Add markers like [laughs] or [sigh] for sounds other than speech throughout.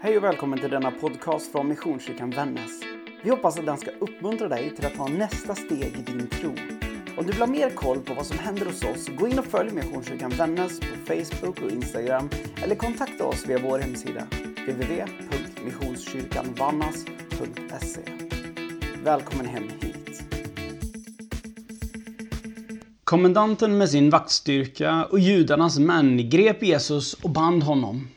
Hej och välkommen till denna podcast från Missionskyrkan Vännäs. Vi hoppas att den ska uppmuntra dig till att ta nästa steg i din tro. Om du vill ha mer koll på vad som händer hos oss, gå in och följ Missionskyrkan Vännäs på Facebook och Instagram eller kontakta oss via vår hemsida www.missionskyrkanvannas.se. Välkommen hem hit. Kommendanten med sin vaktstyrka och judarnas män grep Jesus och band honom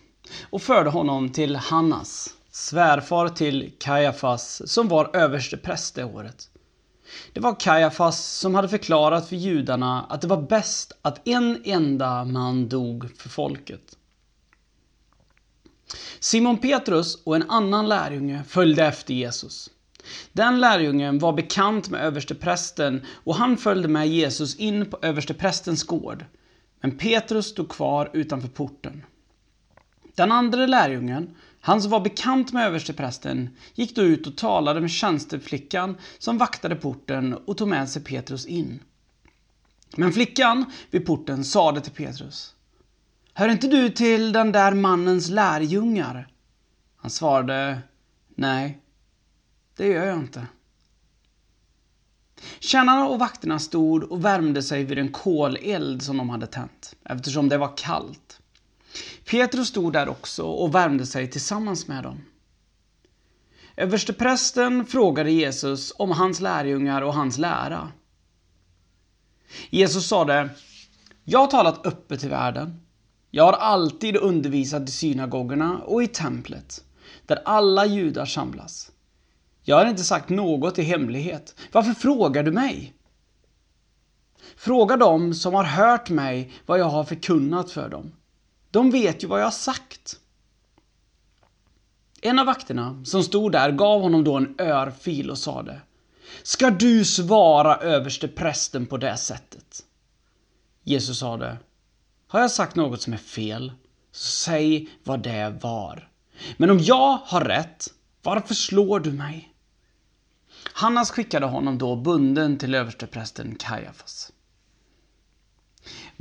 och förde honom till Hannas, svärfar till Kajafas, som var överstepräst det året. Det var Kajafas som hade förklarat för judarna att det var bäst att en enda man dog för folket. Simon Petrus och en annan lärjunge följde efter Jesus. Den lärjungen var bekant med översteprästen och han följde med Jesus in på översteprästens gård. Men Petrus stod kvar utanför porten. Den andra lärjungen, han som var bekant med översteprästen, gick då ut och talade med tjänsteflickan som vaktade porten och tog med sig Petrus in. Men flickan vid porten sade till Petrus. Hör inte du till den där mannens lärjungar? Han svarade Nej, det gör jag inte. Tjänarna och vakterna stod och värmde sig vid en koleld som de hade tänt, eftersom det var kallt. Petrus stod där också och värmde sig tillsammans med dem. Översteprästen frågade Jesus om hans lärjungar och hans lära. Jesus sade, Jag har talat öppet till världen. Jag har alltid undervisat i synagogorna och i templet, där alla judar samlas. Jag har inte sagt något i hemlighet. Varför frågar du mig? Fråga dem som har hört mig vad jag har förkunnat för dem. De vet ju vad jag har sagt. En av vakterna som stod där gav honom då en örfil och sade Ska du svara överste prästen på det sättet? Jesus sade Har jag sagt något som är fel, så säg vad det var. Men om jag har rätt, varför slår du mig? Hannas skickade honom då bunden till översteprästen Kajafas.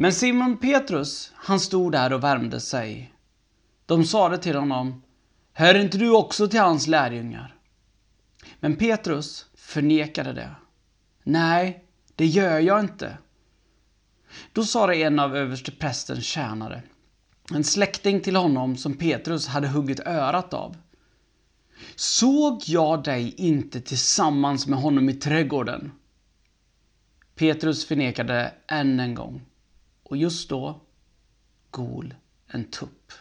Men Simon Petrus, han stod där och värmde sig. De sade till honom, Hör inte du också till hans lärjungar? Men Petrus förnekade det. Nej, det gör jag inte. Då sade en av översteprästens tjänare, en släkting till honom som Petrus hade huggit örat av. Såg jag dig inte tillsammans med honom i trädgården? Petrus förnekade än en gång. Och just då gol en tupp.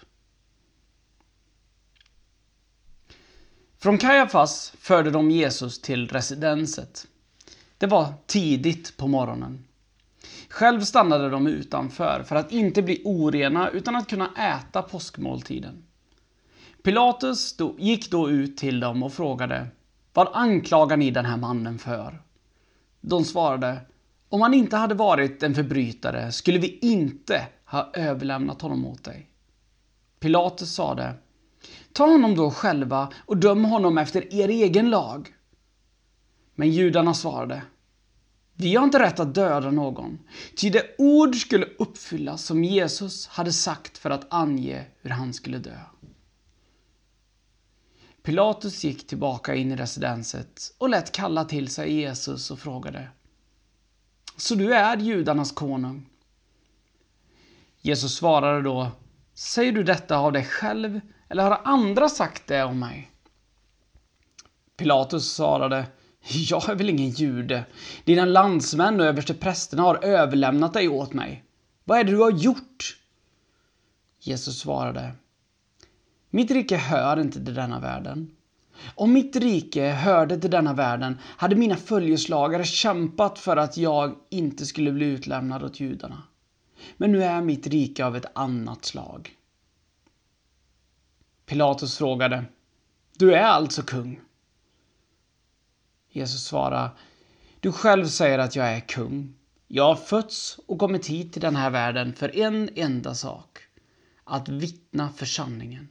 Från Kajafas förde de Jesus till residenset. Det var tidigt på morgonen. Själv stannade de utanför för att inte bli orena utan att kunna äta påskmåltiden. Pilatus gick då ut till dem och frågade Vad anklagar ni den här mannen för? De svarade om han inte hade varit en förbrytare skulle vi inte ha överlämnat honom åt dig. Pilatus sade, ta honom då själva och döm honom efter er egen lag. Men judarna svarade, vi har inte rätt att döda någon, ty det ord skulle uppfyllas som Jesus hade sagt för att ange hur han skulle dö. Pilatus gick tillbaka in i residenset och lät kalla till sig Jesus och frågade så du är judarnas konung? Jesus svarade då, säger du detta av dig själv eller har andra sagt det om mig? Pilatus svarade, jag är väl ingen jude. Dina landsmän och översteprästerna har överlämnat dig åt mig. Vad är det du har gjort? Jesus svarade, mitt rike hör inte till denna världen. Om mitt rike hörde till denna världen hade mina följeslagare kämpat för att jag inte skulle bli utlämnad åt judarna. Men nu är mitt rike av ett annat slag. Pilatus frågade, Du är alltså kung? Jesus svarade, Du själv säger att jag är kung. Jag har fötts och kommit hit till den här världen för en enda sak. Att vittna för sanningen.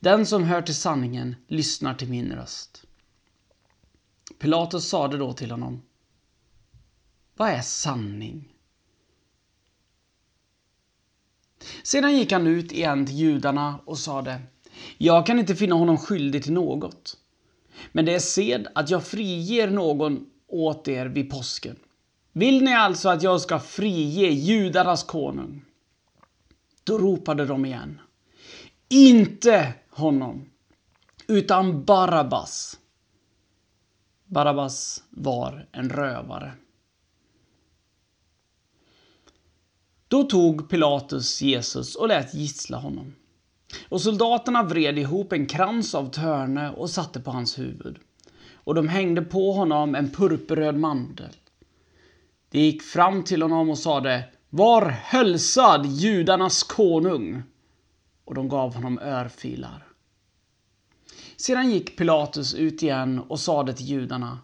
Den som hör till sanningen lyssnar till min röst. Pilatus sade då till honom. Vad är sanning? Sedan gick han ut igen till judarna och sade Jag kan inte finna honom skyldig till något. Men det är sed att jag friger någon åt er vid påsken. Vill ni alltså att jag ska frige judarnas konung? Då ropade de igen. Inte honom, utan Barabbas. Barabbas var en rövare. Då tog Pilatus Jesus och lät gissla honom. Och soldaterna vred ihop en krans av törne och satte på hans huvud. Och de hängde på honom en purpurröd mandel. De gick fram till honom och sade Var hälsad judarnas konung! Och de gav honom örfilar. Sedan gick Pilatus ut igen och sade till judarna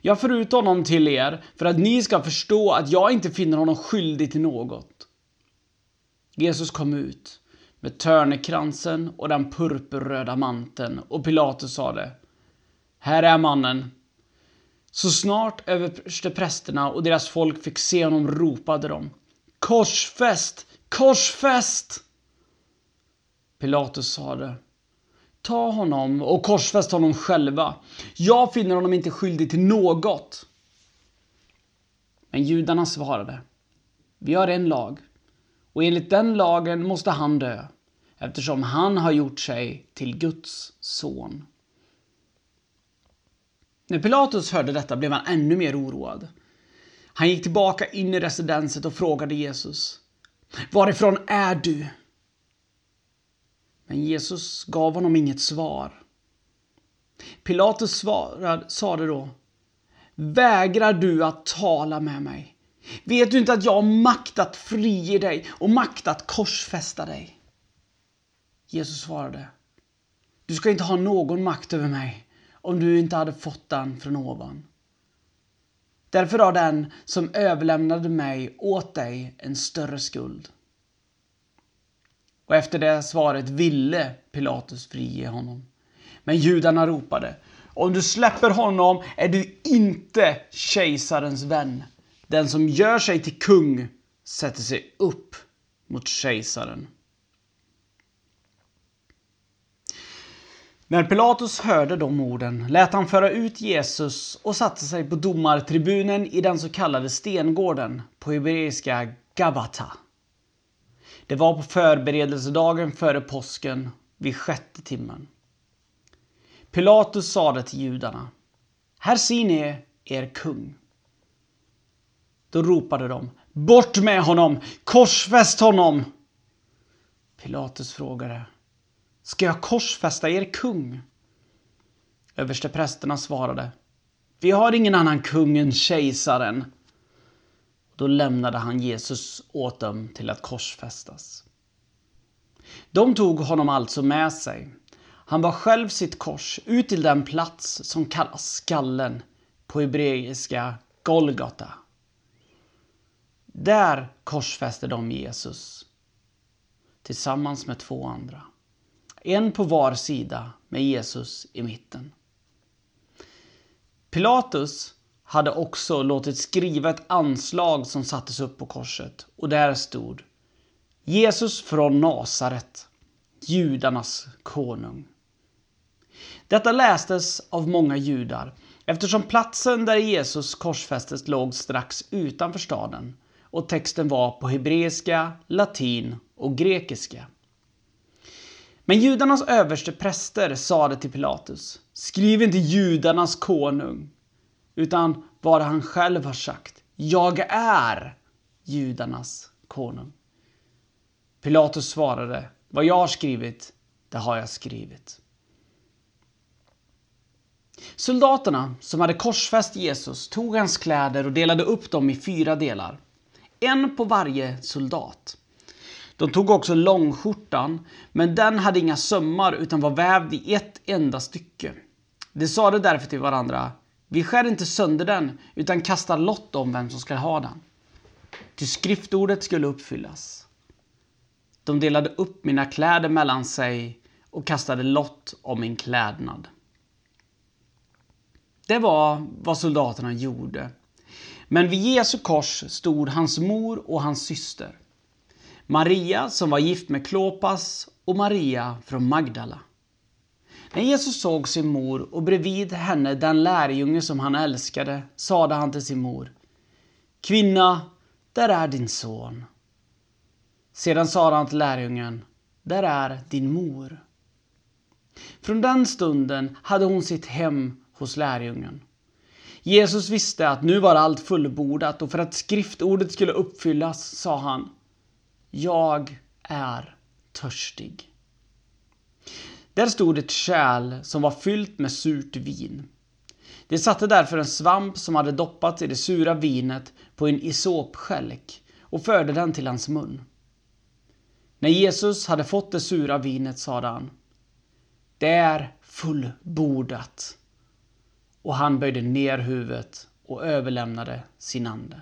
Jag för ut honom till er för att ni ska förstå att jag inte finner honom skyldig till något. Jesus kom ut med törnekransen och den purpurröda manteln och Pilatus sade Här är mannen. Så snart översteprästerna och deras folk fick se honom ropade de Korsfäst! Korsfäst! Pilatus sade Ta honom och korsfäst honom själva. Jag finner honom inte skyldig till något. Men judarna svarade. Vi har en lag och enligt den lagen måste han dö eftersom han har gjort sig till Guds son. När Pilatus hörde detta blev han ännu mer oroad. Han gick tillbaka in i residenset och frågade Jesus. Varifrån är du? Men Jesus gav honom inget svar. Pilatus svarade, sade då Vägrar du att tala med mig? Vet du inte att jag har makt att frige dig och makt att korsfästa dig? Jesus svarade Du ska inte ha någon makt över mig om du inte hade fått den från ovan. Därför har den som överlämnade mig åt dig en större skuld. Och efter det svaret ville Pilatus frige honom. Men judarna ropade Om du släpper honom är du inte kejsarens vän. Den som gör sig till kung sätter sig upp mot kejsaren. När Pilatus hörde de orden lät han föra ut Jesus och satte sig på domartribunen i den så kallade stengården, på hebreiska Gabata. Det var på förberedelsedagen före påsken vid sjätte timmen. Pilatus sade till judarna. Här ser ni er kung. Då ropade de. Bort med honom! Korsfäst honom! Pilatus frågade. Ska jag korsfästa er kung? Översteprästerna svarade. Vi har ingen annan kung än kejsaren. Då lämnade han Jesus åt dem till att korsfästas. De tog honom alltså med sig. Han bar själv sitt kors ut till den plats som kallas skallen, på hebreiska Golgata. Där korsfäste de Jesus tillsammans med två andra. En på var sida med Jesus i mitten. Pilatus hade också låtit skriva ett anslag som sattes upp på korset och där stod Jesus från Nasaret, judarnas konung. Detta lästes av många judar eftersom platsen där Jesus korsfästes låg strax utanför staden och texten var på hebreiska, latin och grekiska. Men judarnas överste präster sade till Pilatus Skriv inte judarnas konung utan vad han själv har sagt. Jag är judarnas konung. Pilatus svarade, vad jag har skrivit, det har jag skrivit. Soldaterna som hade korsfäst Jesus tog hans kläder och delade upp dem i fyra delar. En på varje soldat. De tog också långskjortan, men den hade inga sömmar utan var vävd i ett enda stycke. De sade därför till varandra, vi skär inte sönder den, utan kastar lott om vem som ska ha den. Ty skriftordet skulle uppfyllas. De delade upp mina kläder mellan sig och kastade lott om min klädnad. Det var vad soldaterna gjorde. Men vid Jesu kors stod hans mor och hans syster. Maria som var gift med Klopas och Maria från Magdala. När Jesus såg sin mor och bredvid henne den lärjunge som han älskade sade han till sin mor Kvinna, där är din son. Sedan sade han till lärjungen Där är din mor. Från den stunden hade hon sitt hem hos lärjungen. Jesus visste att nu var allt fullbordat och för att skriftordet skulle uppfyllas sa han Jag är törstig. Där stod ett kärl som var fyllt med surt vin. De satte därför en svamp som hade doppats i det sura vinet på en isopskälk och förde den till hans mun. När Jesus hade fått det sura vinet sade han Det är fullbordat. Och han böjde ner huvudet och överlämnade sin ande.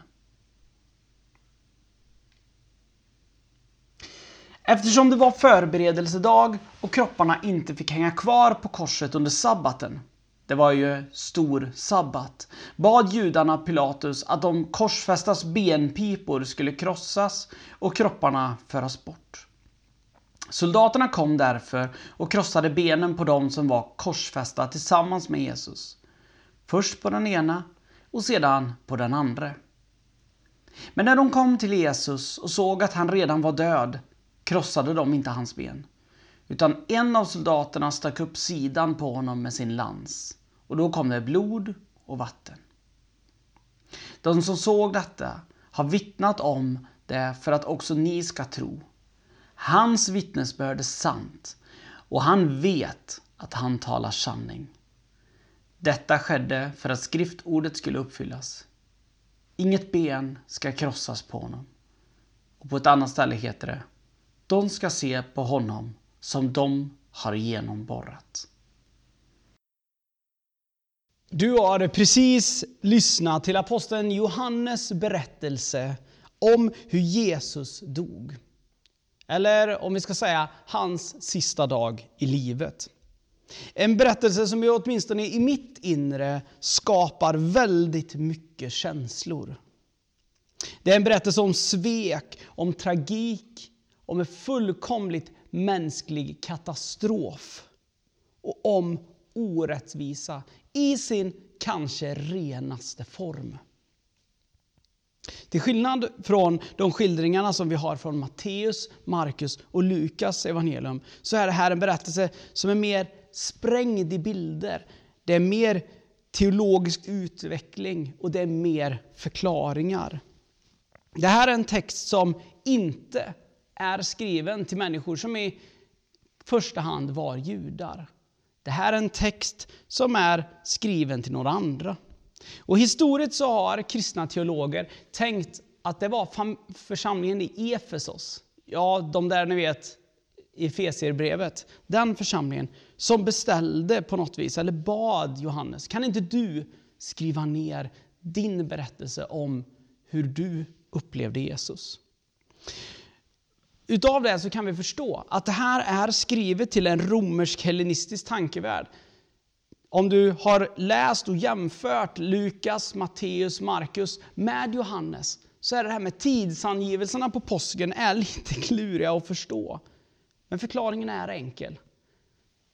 Eftersom det var förberedelsedag och kropparna inte fick hänga kvar på korset under sabbaten, det var ju stor sabbat, bad judarna Pilatus att de korsfästas benpipor skulle krossas och kropparna föras bort. Soldaterna kom därför och krossade benen på dem som var korsfästa tillsammans med Jesus. Först på den ena och sedan på den andra. Men när de kom till Jesus och såg att han redan var död krossade de inte hans ben. Utan en av soldaterna stack upp sidan på honom med sin lans. Och då kom det blod och vatten. De som såg detta har vittnat om det för att också ni ska tro. Hans vittnesbörd är sant och han vet att han talar sanning. Detta skedde för att skriftordet skulle uppfyllas. Inget ben ska krossas på honom. Och på ett annat ställe heter det de ska se på honom som de har genomborrat. Du har precis lyssnat till aposteln Johannes berättelse om hur Jesus dog. Eller om vi ska säga hans sista dag i livet. En berättelse som ju åtminstone i mitt inre skapar väldigt mycket känslor. Det är en berättelse om svek, om tragik, om en fullkomligt mänsklig katastrof. Och om orättvisa i sin kanske renaste form. Till skillnad från de skildringarna som vi har från Matteus, Markus och Lukas evangelium så är det här en berättelse som är mer sprängd i bilder. Det är mer teologisk utveckling och det är mer förklaringar. Det här är en text som inte är skriven till människor som i första hand var judar. Det här är en text som är skriven till några andra. Och historiskt så har kristna teologer tänkt att det var församlingen i Efesos, ja, de där ni vet i Efesierbrevet, den församlingen som beställde på något vis, eller bad Johannes, kan inte du skriva ner din berättelse om hur du upplevde Jesus? Utav det så kan vi förstå att det här är skrivet till en romersk-hellenistisk tankevärld. Om du har läst och jämfört Lukas, Matteus, Markus med Johannes så är det här med tidsangivelserna på påsken är [laughs] lite kluriga att förstå. Men förklaringen är enkel.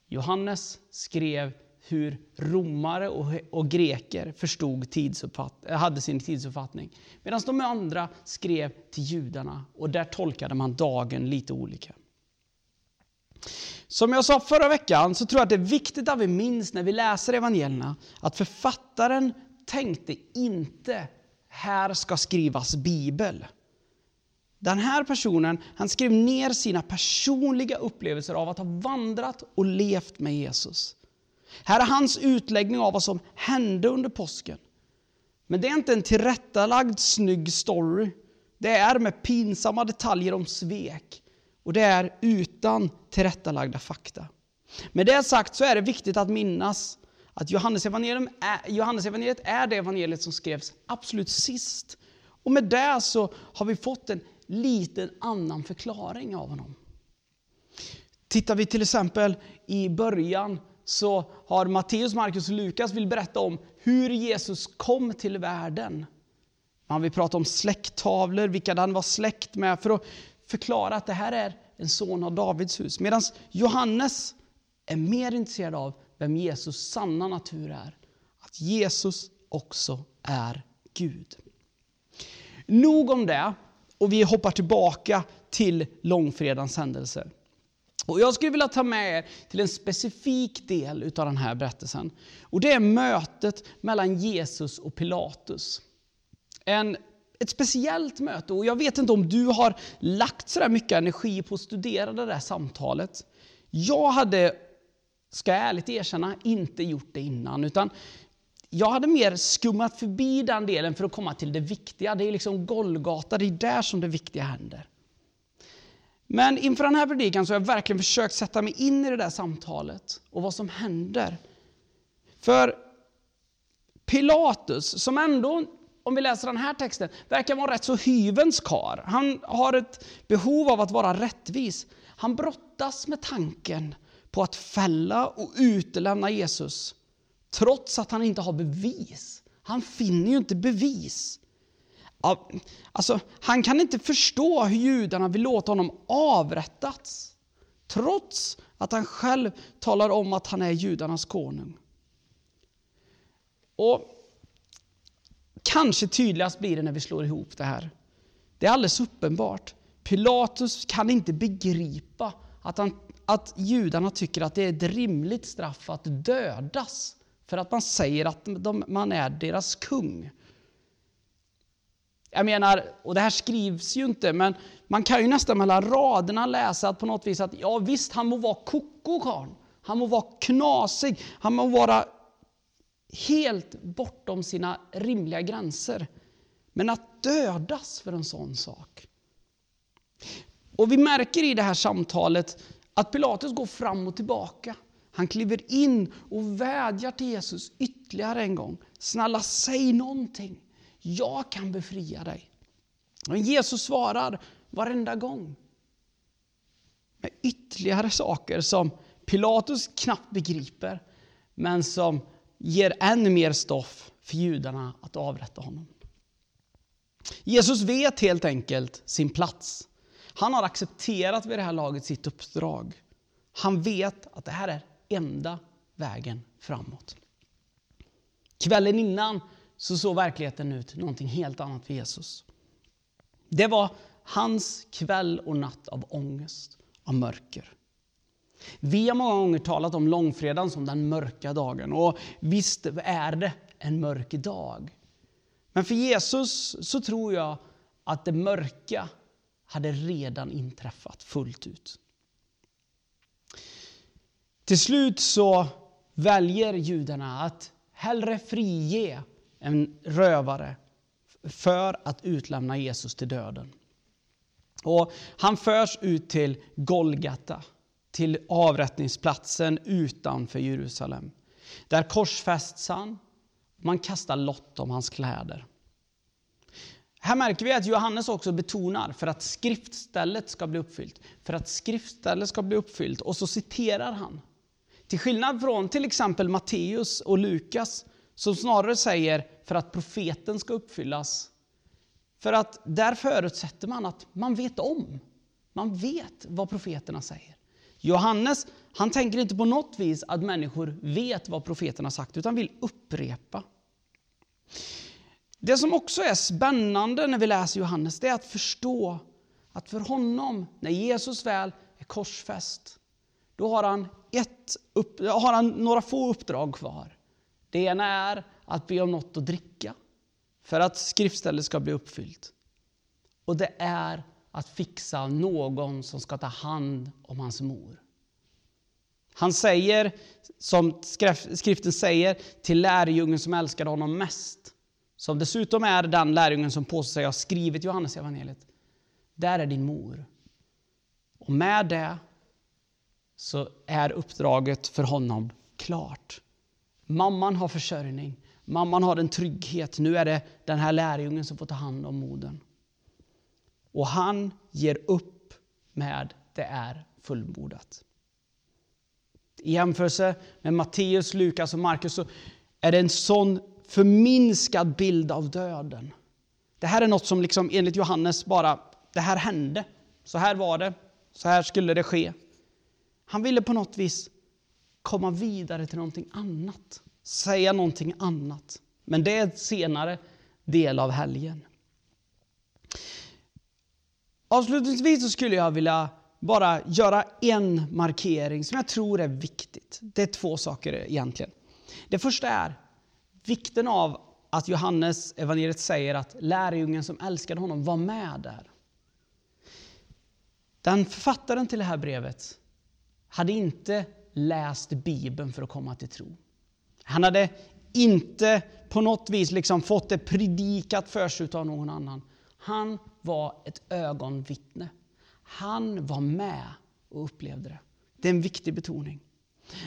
Johannes skrev hur romare och, och greker förstod tidsuppfatt, hade sin tidsuppfattning. Medan de andra skrev till judarna och där tolkade man dagen lite olika. Som jag sa förra veckan så tror jag att det är viktigt att vi minns när vi läser evangelierna att författaren tänkte inte här ska skrivas bibel. Den här personen han skrev ner sina personliga upplevelser av att ha vandrat och levt med Jesus. Här är hans utläggning av vad som hände under påsken. Men det är inte en tillrättalagd snygg story. Det är med pinsamma detaljer om svek. Och det är utan tillrättalagda fakta. Med det sagt så är det viktigt att minnas att Johannesevangeliet är, Johannesevangeliet är det evangeliet som skrevs absolut sist. Och med det så har vi fått en liten annan förklaring av honom. Tittar vi till exempel i början så har Matteus, Markus och Lukas vill berätta om hur Jesus kom till världen. Man vill prata om släkttavlor, vilka han var släkt med, för att förklara att det här är en son av Davids hus. Medan Johannes är mer intresserad av vem Jesus sanna natur är. Att Jesus också är Gud. Nog om det, och vi hoppar tillbaka till långfredagens händelse. Och jag skulle vilja ta med er till en specifik del av den här berättelsen. Och det är mötet mellan Jesus och Pilatus. En, ett speciellt möte, och jag vet inte om du har lagt så mycket energi på att studera det där samtalet. Jag hade, ska jag ärligt erkänna, inte gjort det innan. Utan jag hade mer skummat förbi den delen för att komma till det viktiga. Det är liksom Golgata, det är där som det viktiga händer. Men inför den här predikan så har jag verkligen försökt sätta mig in i det där samtalet och vad som händer. För Pilatus, som ändå, om vi läser den här texten, verkar vara rätt så hyvens kar. Han har ett behov av att vara rättvis. Han brottas med tanken på att fälla och utelämna Jesus, trots att han inte har bevis. Han finner ju inte bevis. Alltså, han kan inte förstå hur judarna vill låta honom avrättas. Trots att han själv talar om att han är judarnas konung. Och Kanske tydligast blir det när vi slår ihop det här. Det är alldeles uppenbart. Pilatus kan inte begripa att, han, att judarna tycker att det är ett rimligt straff att dödas för att man säger att de, man är deras kung. Jag menar, och det här skrivs ju inte, men man kan ju nästan mellan raderna läsa att på något vis att ja visst, han må vara koko karln. Han må vara knasig, han må vara helt bortom sina rimliga gränser. Men att dödas för en sån sak. Och vi märker i det här samtalet att Pilatus går fram och tillbaka. Han kliver in och vädjar till Jesus ytterligare en gång. Snälla, säg någonting. Jag kan befria dig. Men Jesus svarar varenda gång med ytterligare saker som Pilatus knappt begriper, men som ger än mer stoff för judarna att avrätta honom. Jesus vet helt enkelt sin plats. Han har accepterat vid det här laget sitt uppdrag. Han vet att det här är enda vägen framåt. Kvällen innan så såg verkligheten ut någonting helt annat för Jesus. Det var hans kväll och natt av ångest, av mörker. Vi har många gånger talat om långfredagen som den mörka dagen. Och visst är det en mörk dag. Men för Jesus så tror jag att det mörka hade redan inträffat fullt ut. Till slut så väljer judarna att hellre frige en rövare för att utlämna Jesus till döden. Och han förs ut till Golgata, till avrättningsplatsen utanför Jerusalem. Där korsfästs han. Man kastar lott om hans kläder. Här märker vi att Johannes också betonar för att skriftstället ska bli uppfyllt. För att skriftstället ska bli uppfyllt. Och så citerar han. Till skillnad från till exempel Matteus och Lukas som snarare säger för att profeten ska uppfyllas. För att där förutsätter man att man vet om. Man vet vad profeterna säger. Johannes han tänker inte på något vis att människor vet vad profeterna sagt, utan vill upprepa. Det som också är spännande när vi läser Johannes, det är att förstå att för honom, när Jesus väl är korsfäst, då har han, ett upp, har han några få uppdrag kvar. Det ena är att be om något att dricka för att skriftstället ska bli uppfyllt. Och det är att fixa någon som ska ta hand om hans mor. Han säger, som skriften säger, till lärjungen som älskade honom mest, som dessutom är den lärjungen som påstår sig ha skrivit Johannes evangeliet. Där är din mor. Och med det så är uppdraget för honom klart. Mamman har försörjning. Mamman har en trygghet. Nu är det den här lärjungen som får ta hand om modern. Och han ger upp med det är fullbordat. I jämförelse med Matteus, Lukas och Markus så är det en sån förminskad bild av döden. Det här är något som liksom, enligt Johannes bara, det här hände. Så här var det. Så här skulle det ske. Han ville på något vis komma vidare till någonting annat. Säga någonting annat. Men det är en senare del av helgen. Avslutningsvis så skulle jag vilja bara göra en markering som jag tror är viktigt. Det är två saker egentligen. Det första är vikten av att Johannes evangeliet säger att lärjungen som älskade honom var med där. Den författaren till det här brevet hade inte läst Bibeln för att komma till tro. Han hade inte på något vis liksom fått det predikat för sig av någon annan. Han var ett ögonvittne. Han var med och upplevde det. Det är en viktig betoning.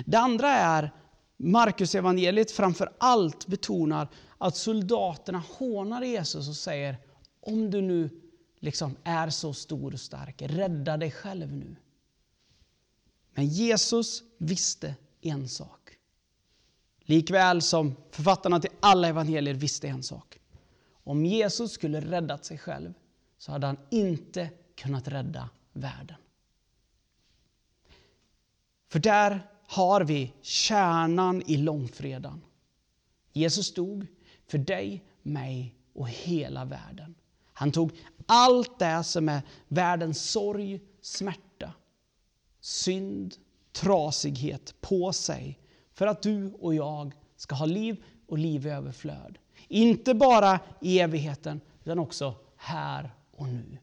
Det andra är Markus evangeliet framför allt betonar att soldaterna hånar Jesus och säger om du nu liksom är så stor och stark, rädda dig själv nu. Men Jesus visste en sak. Likväl som författarna till alla evangelier visste en sak. Om Jesus skulle räddat sig själv så hade han inte kunnat rädda världen. För där har vi kärnan i långfredagen. Jesus dog för dig, mig och hela världen. Han tog allt det som är världens sorg, smärta, synd, trasighet på sig för att du och jag ska ha liv och liv i överflöd. Inte bara i evigheten, utan också här och nu.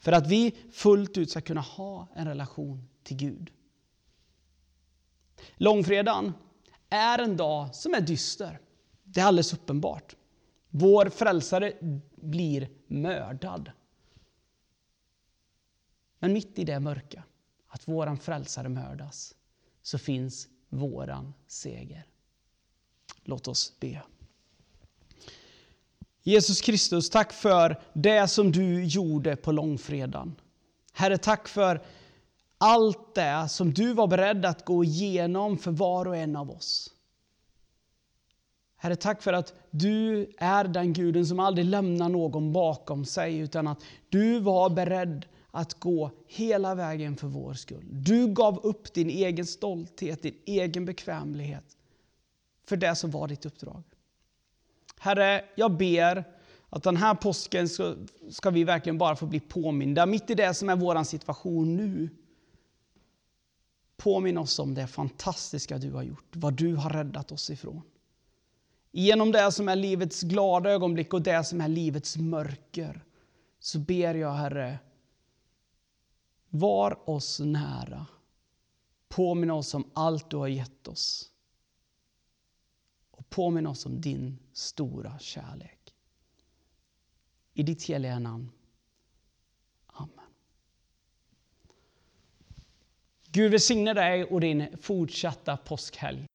För att vi fullt ut ska kunna ha en relation till Gud. Långfredagen är en dag som är dyster. Det är alldeles uppenbart. Vår frälsare blir mördad. Men mitt i det mörka, att våran frälsare mördas, så finns våran seger. Låt oss be. Jesus Kristus, tack för det som du gjorde på långfredagen. Herre, tack för allt det som du var beredd att gå igenom för var och en av oss. Herre, tack för att du är den guden som aldrig lämnar någon bakom sig, utan att du var beredd att gå hela vägen för vår skull. Du gav upp din egen stolthet, din egen bekvämlighet för det som var ditt uppdrag. Herre, jag ber att den här påsken ska, ska vi verkligen bara få bli påminda, mitt i det som är vår situation nu. Påminn oss om det fantastiska du har gjort, vad du har räddat oss ifrån. Genom det som är livets glada ögonblick och det som är livets mörker så ber jag, Herre, var oss nära. Påminn oss om allt du har gett oss. Och påminn oss om din stora kärlek. I ditt heliga namn. Amen. Gud välsigne dig och din fortsatta påskhelg.